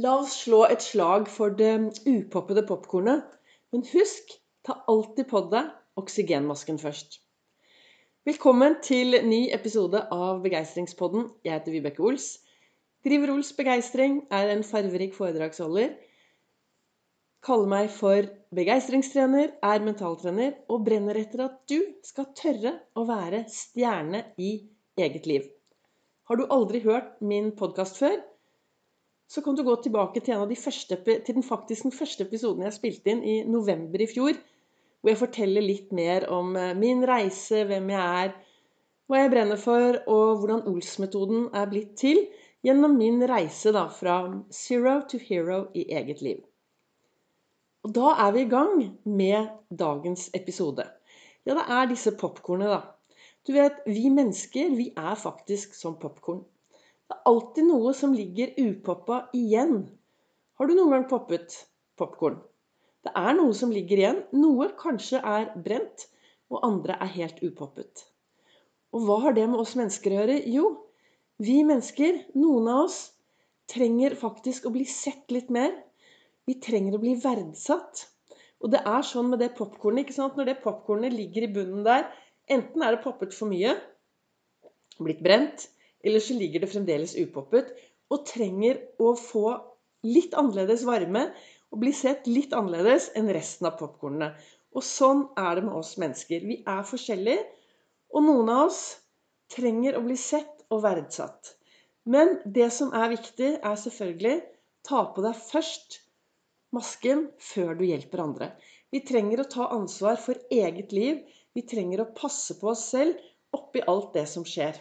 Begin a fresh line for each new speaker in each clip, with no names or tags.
La oss slå et slag for det upoppede popkornet. Men husk, ta alltid på deg oksygenmasken først. Velkommen til ny episode av Begeistringspodden. Jeg heter Vibeke Ols. Driver Ols Begeistring, er en farverik foredragsholder. Kaller meg for begeistringstrener, er mentaltrener og brenner etter at du skal tørre å være stjerne i eget liv. Har du aldri hørt min podkast før, så kan du gå tilbake til, de første, til den faktisk den første episoden jeg spilte inn i november i fjor, hvor jeg forteller litt mer om eh, min reise, hvem jeg er, hva jeg brenner for, og hvordan Ols-metoden er blitt til gjennom min reise da, fra zero to hero i eget liv. Og da er vi i gang med dagens episode. Ja, det er disse popkornene, da. Du vet, vi mennesker, vi er faktisk som popkorn. Det er alltid noe som ligger upoppa igjen. Har du noen gang poppet popkorn? Det er noe som ligger igjen. Noe kanskje er brent, og andre er helt upoppet. Og hva har det med oss mennesker å gjøre? Jo, vi mennesker, noen av oss, trenger faktisk å bli sett litt mer. Vi trenger å bli verdsatt. Og det er sånn med det popkornet. Når det popkornet ligger i bunnen der, Enten er det poppet for mye, blitt brent, eller så ligger det fremdeles upoppet og trenger å få litt annerledes varme og bli sett litt annerledes enn resten av popkornene. Og sånn er det med oss mennesker. Vi er forskjellige, og noen av oss trenger å bli sett og verdsatt. Men det som er viktig, er selvfølgelig ta på deg først masken før du hjelper andre. Vi trenger å ta ansvar for eget liv vi trenger å passe på oss selv oppi alt det som skjer.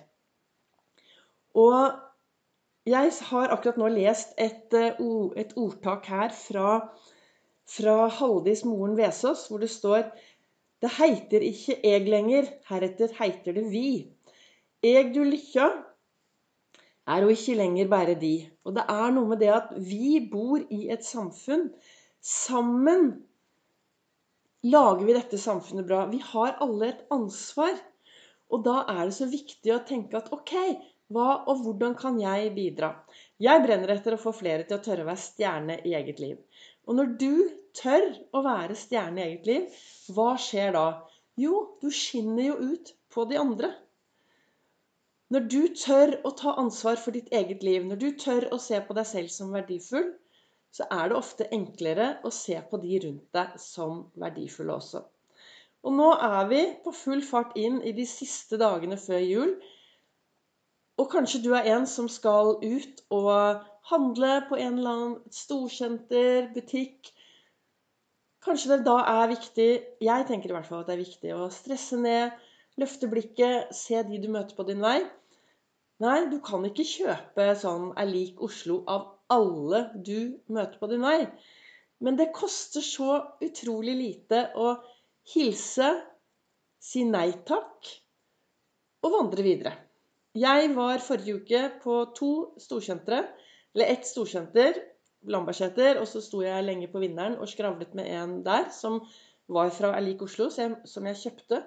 Og jeg har akkurat nå lest et, eh, et ordtak her fra, fra Haldis Moren Vesaas, hvor det står Det heiter ikke eg lenger, heretter heiter det vi. Eg du lykkja er jo ikke lenger bare de. Og det er noe med det at vi bor i et samfunn. Sammen lager vi dette samfunnet bra? Vi har alle et ansvar. Og da er det så viktig å tenke at ok, hva og hvordan kan jeg bidra? Jeg brenner etter å få flere til å tørre å være stjerne i eget liv. Og når du tør å være stjerne i eget liv, hva skjer da? Jo, du skinner jo ut på de andre. Når du tør å ta ansvar for ditt eget liv, når du tør å se på deg selv som verdifull, så er det ofte enklere å se på de rundt deg som verdifulle også. Og nå er vi på full fart inn i de siste dagene før jul. Og kanskje du er en som skal ut og handle på en eller annen storsenter, butikk. Kanskje det da er viktig Jeg tenker i hvert fall at det er viktig å stresse ned, løfte blikket, se de du møter på din vei. Nei, du kan ikke kjøpe sånn er lik Oslo av alle du møter på din vei. Men det koster så utrolig lite å hilse, si nei takk og vandre videre. Jeg var forrige uke på to storsentre. Eller ett storsenter, Lambertseter, og så sto jeg lenge på Vinneren og skravlet med en der som var fra Erlik Oslo, som jeg kjøpte.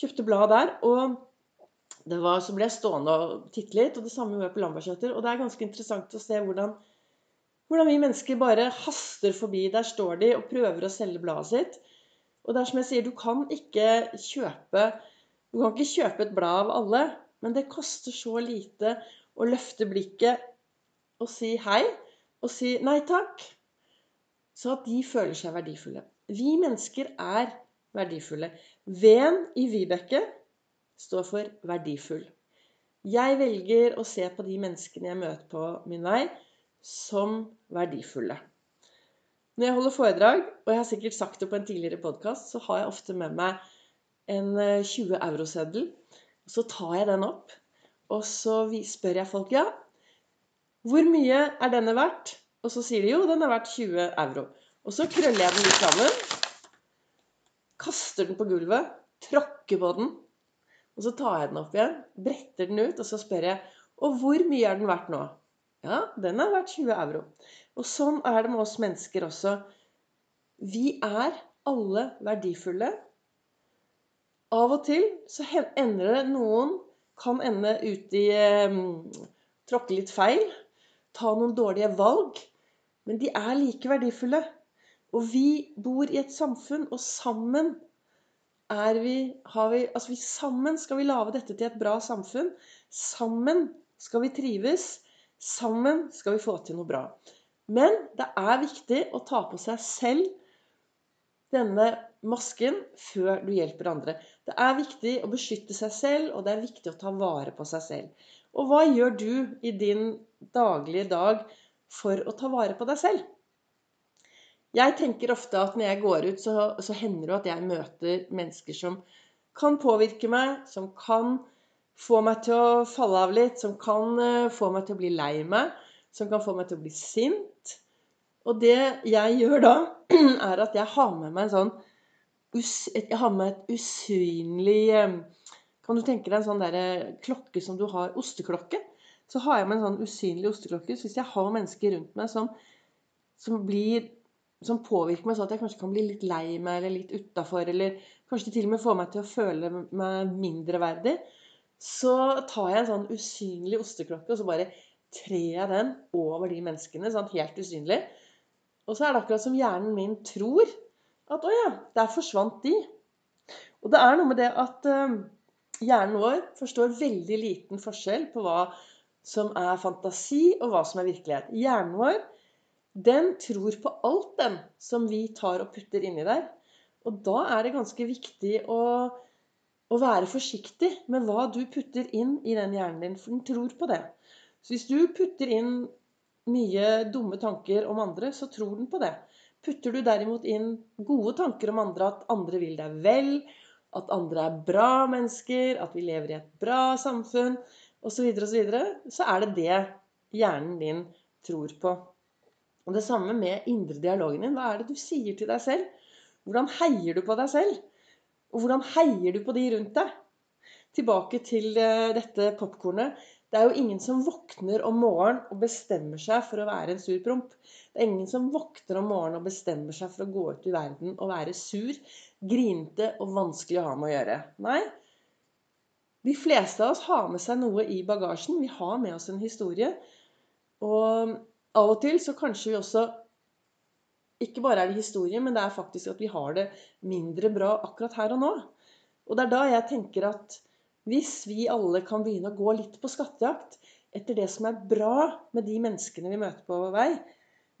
Kjøpte blad der. og det var, så ble jeg stående og titte litt, og det samme gjorde jeg på Lambertseter. Og det er ganske interessant å se hvordan, hvordan, vi mennesker bare haster forbi. Der står de og prøver å selge bladet sitt. Og det er som jeg sier, du kan ikke kjøpe Du kan ikke kjøpe et blad av alle, men det koster så lite å løfte blikket og si hei, og si nei takk, så at de føler seg verdifulle. Vi mennesker er verdifulle. Ven i Vibeke står for verdifull. Jeg velger å se på de menneskene jeg møter på min vei, som verdifulle. Når jeg holder foredrag, og jeg har sikkert sagt det på en tidligere podkast, så har jeg ofte med meg en 20 eh, Så tar jeg den opp, og så spør jeg folk ja, hvor mye er denne verdt? Og så sier de jo, den er verdt 20 euro. Og så krøller jeg den litt sammen, kaster den på gulvet, tråkker på den, og så tar jeg den opp igjen, bretter den ut, og så spør jeg Og hvor mye er den verdt nå? Ja, den er verdt 20 euro. Og sånn er det med oss mennesker også. Vi er alle verdifulle. Av og til så ender det Noen kan ende ute i eh, Tråkke litt feil. Ta noen dårlige valg. Men de er like verdifulle. Og vi bor i et samfunn, og sammen er vi, har vi Altså vi, sammen skal vi lage dette til et bra samfunn. Sammen skal vi trives. Sammen skal vi få til noe bra. Men det er viktig å ta på seg selv denne masken før du hjelper andre. Det er viktig å beskytte seg selv, og det er viktig å ta vare på seg selv. Og hva gjør du i din daglige dag for å ta vare på deg selv? Jeg tenker ofte at når jeg går ut, så, så hender det at jeg møter mennesker som kan påvirke meg, som kan få meg til å falle av litt, som kan uh, få meg til å bli lei meg, som kan få meg til å bli sint. Og det jeg gjør da, er at jeg har med meg en sånn Jeg har med et usynlig eh, Kan du tenke deg en sånn der klokke som du har Osteklokke. Så har jeg med en sånn usynlig osteklokke. Så hvis jeg har mennesker rundt meg som, som blir som påvirker meg sånn at jeg kanskje kan bli litt lei meg eller litt utafor, eller kanskje til og med får meg til å føle meg mindreverdig, så tar jeg en sånn usynlig osteklokke, og så bare trer jeg den over de menneskene, sånn helt usynlig. Og så er det akkurat som hjernen min tror at å ja, der forsvant de. Og det er noe med det at uh, hjernen vår forstår veldig liten forskjell på hva som er fantasi, og hva som er virkelighet. Hjernen vår den tror på alt, den, som vi tar og putter inni der. Og da er det ganske viktig å, å være forsiktig med hva du putter inn i den hjernen din, for den tror på det. Så hvis du putter inn mye dumme tanker om andre, så tror den på det. Putter du derimot inn gode tanker om andre, at andre vil deg vel, at andre er bra mennesker, at vi lever i et bra samfunn osv., så, videre, og så, videre, så er det det hjernen din tror på. Og det samme med indre dialogen din. Hva er det du sier til deg selv? Hvordan heier du på deg selv? Og hvordan heier du på de rundt deg? Tilbake til eh, dette popkornet. Det er jo ingen som våkner om morgenen og bestemmer seg for å være en sur promp. Det er ingen som våkner om morgenen og bestemmer seg for å gå ut i verden og være sur, grinete og vanskelig å ha med å gjøre. Nei. De fleste av oss har med seg noe i bagasjen. Vi har med oss en historie. Og av og til så kanskje vi også Ikke bare er det historie, men det er faktisk at vi har det mindre bra akkurat her og nå. Og det er da jeg tenker at hvis vi alle kan begynne å gå litt på skattejakt etter det som er bra med de menneskene vi møter på vår vei,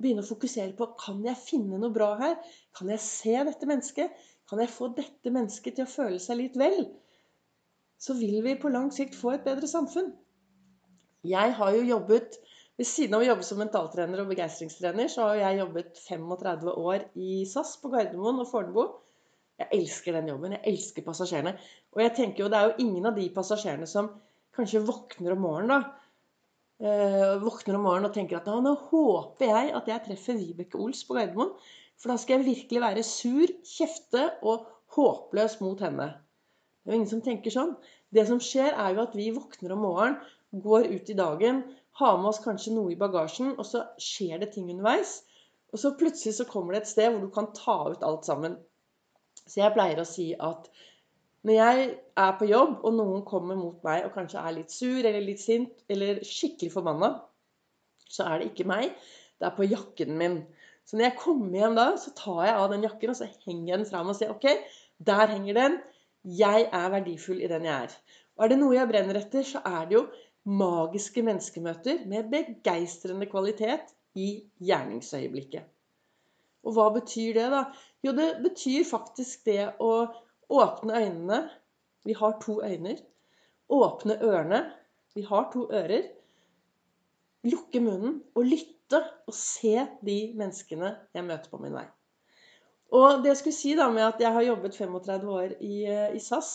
begynne å fokusere på kan jeg finne noe bra her? Kan jeg se dette mennesket? Kan jeg få dette mennesket til å føle seg litt vel? Så vil vi på lang sikt få et bedre samfunn. Jeg har jo jobbet ved siden av å jobbe som mentaltrener og begeistringstrener, så har jeg jobbet 35 år i SAS på Gardermoen og Fornebu. Jeg elsker den jobben. Jeg elsker passasjerene. Og jeg tenker jo, det er jo ingen av de passasjerene som kanskje våkner om morgenen, da. Eh, våkner om morgenen og tenker at nå håper jeg at jeg treffer Vibeke Ols på Gardermoen. For da skal jeg virkelig være sur, kjefte og håpløs mot henne. Det er jo ingen som tenker sånn. Det som skjer, er jo at vi våkner om morgenen, går ut i dagen, har med oss kanskje noe i bagasjen, og så skjer det ting underveis. Og så plutselig så kommer det et sted hvor du kan ta ut alt sammen. Så jeg pleier å si at når jeg er på jobb, og noen kommer mot meg og kanskje er litt sur eller litt sint eller skikkelig forbanna, så er det ikke meg. Det er på jakken min. Så når jeg kommer hjem da, så tar jeg av den jakken og så henger jeg den fram og sier OK, der henger den. Jeg er verdifull i den jeg er. Og er det noe jeg brenner etter, så er det jo magiske menneskemøter med begeistrende kvalitet i gjerningsøyeblikket. Og hva betyr det, da? Jo, det betyr faktisk det å åpne øynene. Vi har to øyne. Åpne ørene. Vi har to ører. Lukke munnen og lytte og se de menneskene jeg møter på min vei. Og det jeg skulle si da med at jeg har jobbet 35 år i, i SAS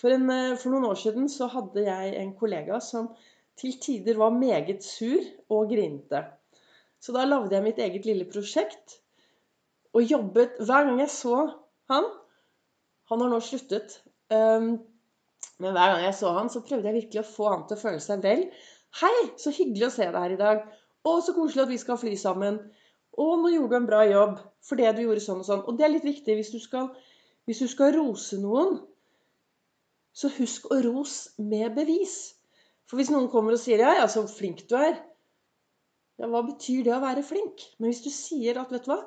for, en, for, noen år siden så hadde jeg en kollega som til tider var meget sur og grinte. Så da lagde jeg mitt eget lille prosjekt og jobbet Hver gang jeg så han Han har nå sluttet. Um, men hver gang jeg så han, så prøvde jeg virkelig å få han til å føle seg vel. 'Hei, så hyggelig å se deg her i dag. Å, så koselig at vi skal fly sammen. Å, nå gjorde du en bra jobb for det du gjorde sånn og sånn.' Og det er litt viktig hvis du skal, hvis du skal rose noen. Så husk å rose med bevis. For hvis noen kommer og sier 'ja, ja, så flink du er', Ja, hva betyr det å være flink? Men hvis du sier at, vet du hva,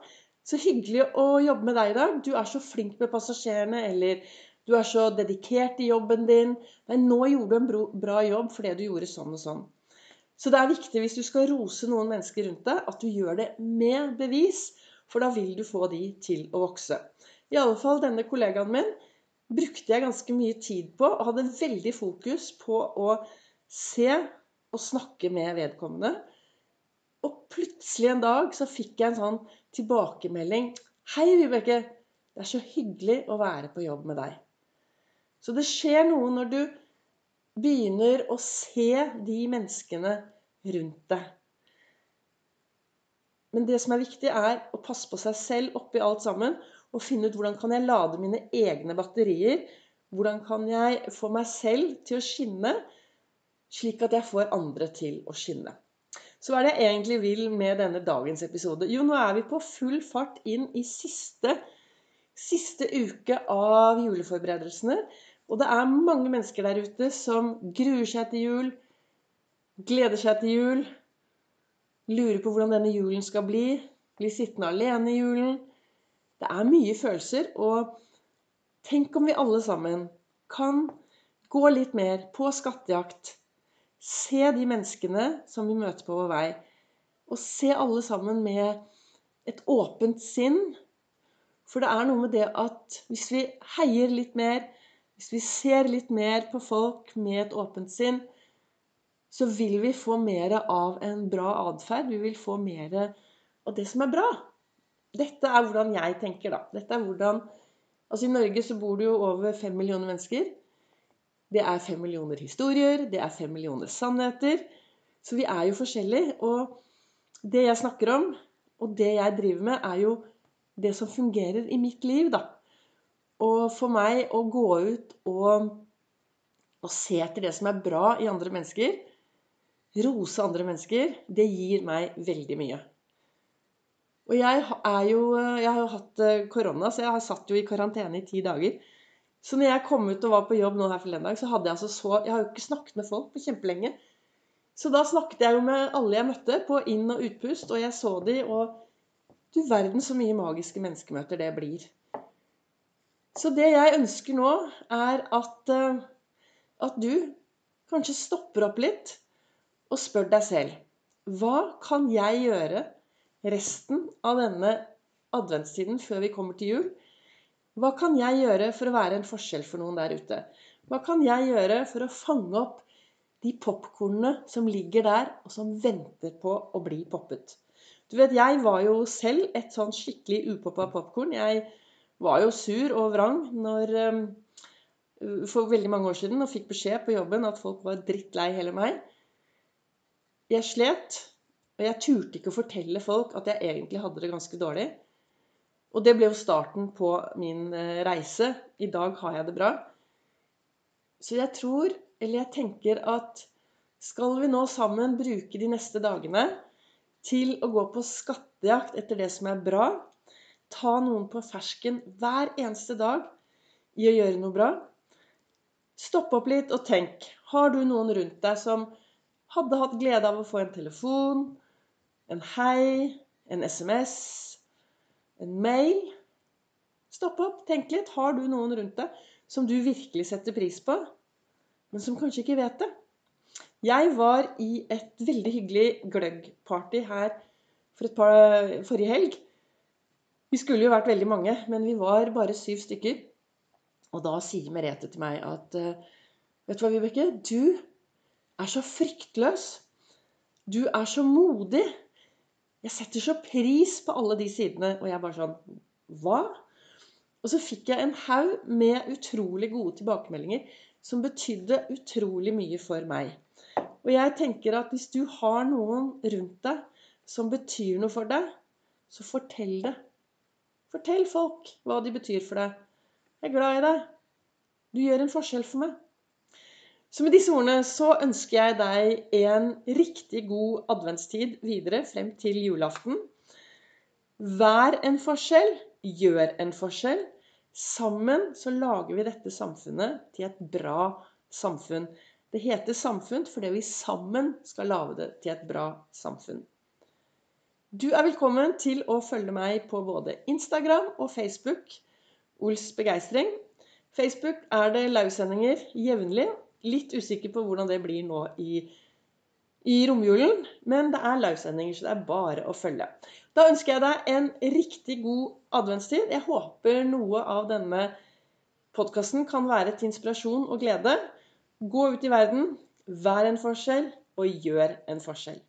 så hyggelig å jobbe med deg i dag. Du er så flink med passasjerene, eller du er så dedikert i jobben din. Nei, nå gjorde du en bra jobb fordi du gjorde sånn og sånn. Så det er viktig hvis du skal rose noen mennesker rundt deg, at du gjør det med bevis. For da vil du få de til å vokse. I alle fall denne kollegaen min brukte jeg ganske mye tid på, og hadde veldig fokus på å se og snakke med vedkommende. Og plutselig en dag så fikk jeg en sånn tilbakemelding. 'Hei, Vibeke. Det er så hyggelig å være på jobb med deg.' Så det skjer noe når du begynner å se de menneskene rundt deg. Men det som er viktig, er å passe på seg selv oppi alt sammen. Og finne ut hvordan kan jeg lade mine egne batterier. Hvordan kan jeg få meg selv til å skinne, slik at jeg får andre til å skinne. Så hva er det jeg egentlig vil med denne dagens episode? Jo, nå er vi på full fart inn i siste, siste uke av juleforberedelsene. Og det er mange mennesker der ute som gruer seg til jul, gleder seg til jul, lurer på hvordan denne julen skal bli, blir sittende alene i julen. Det er mye følelser, og tenk om vi alle sammen kan gå litt mer på skattejakt. Se de menneskene som vi møter på vår vei, og se alle sammen med et åpent sinn. For det er noe med det at hvis vi heier litt mer, hvis vi ser litt mer på folk med et åpent sinn, så vil vi få mer av en bra atferd. Vi vil få mer av det som er bra. Dette er hvordan jeg tenker, da. Dette er hvordan Altså I Norge så bor det jo over fem millioner mennesker. Det er fem millioner historier, det er fem millioner sannheter. Så vi er jo forskjellige. Og det jeg snakker om, og det jeg driver med, er jo det som fungerer i mitt liv, da. Og for meg å gå ut og, og se etter det som er bra i andre mennesker, rose andre mennesker, det gir meg veldig mye. Og jeg jo Jeg har jo hatt eh, korona, så jeg har satt jo i karantene i ti dager. Så når jeg kom ut og var på jobb nå her forleden dag, så hadde jeg altså så Jeg har jo ikke snakket med folk på kjempelenge. Så da snakket jeg jo med alle jeg møtte, på inn- og utpust, og jeg så de, og du verden så mye magiske menneskemøter det blir. Så det jeg ønsker nå, er at, eh, at du kanskje stopper opp litt og spør deg selv Hva kan jeg gjøre resten av denne adventstiden før vi kommer til jul? Hva kan jeg gjøre for å være en forskjell for noen der ute? Hva kan jeg gjøre for å fange opp de popkornene som ligger der, og som venter på å bli poppet? Du vet, Jeg var jo selv et sånn skikkelig upoppa popkorn. Jeg var jo sur og vrang når, eh, for veldig mange år siden og fikk beskjed på jobben at folk var drittlei hele meg. Jeg slet, og jeg turte ikke å fortelle folk at jeg egentlig hadde det ganske dårlig. Og det ble jo starten på min eh, reise. I dag har jeg det bra. Så jeg tror, eller jeg tenker at skal vi nå sammen bruke de neste dagene til å gå på skattejakt etter det som er bra, ta noen på fersken hver eneste dag i å gjøre noe bra. Stopp opp litt og tenk. Har du noen rundt deg som hadde hatt glede av å få en telefon, en hei, en SMS, en mail? Stopp opp, tenk litt. Har du noen rundt deg som du virkelig setter pris på, men som kanskje ikke vet det? Jeg var i et veldig hyggelig gløgg-party her for et par, forrige helg. Vi skulle jo vært veldig mange, men vi var bare syv stykker. Og da sier Merete til meg at eh, Vet du hva, Vibeke? Du er så fryktløs. Du er så modig. Jeg setter så pris på alle de sidene. Og jeg bare sånn Hva? Og så fikk jeg en haug med utrolig gode tilbakemeldinger som betydde utrolig mye for meg. Og jeg tenker at hvis du har noen rundt deg som betyr noe for deg, så fortell det. Fortell folk hva de betyr for deg. Jeg er glad i deg. Du gjør en forskjell for meg. Så med disse ordene så ønsker jeg deg en riktig god adventstid videre frem til julaften. Vær en forskjell. Gjør en forskjell. Sammen så lager vi dette samfunnet til et bra samfunn. Det heter samfunn fordi vi sammen skal lage det til et bra samfunn. Du er velkommen til å følge meg på både Instagram og Facebook. Ols begeistring. Facebook er det livesendinger jevnlig. Litt usikker på hvordan det blir nå i, i romjulen, men det er livesendinger, så det er bare å følge. Da ønsker jeg deg en riktig god adventstid. Jeg håper noe av denne podkasten kan være til inspirasjon og glede. Gå ut i verden, vær en forskjell, og gjør en forskjell.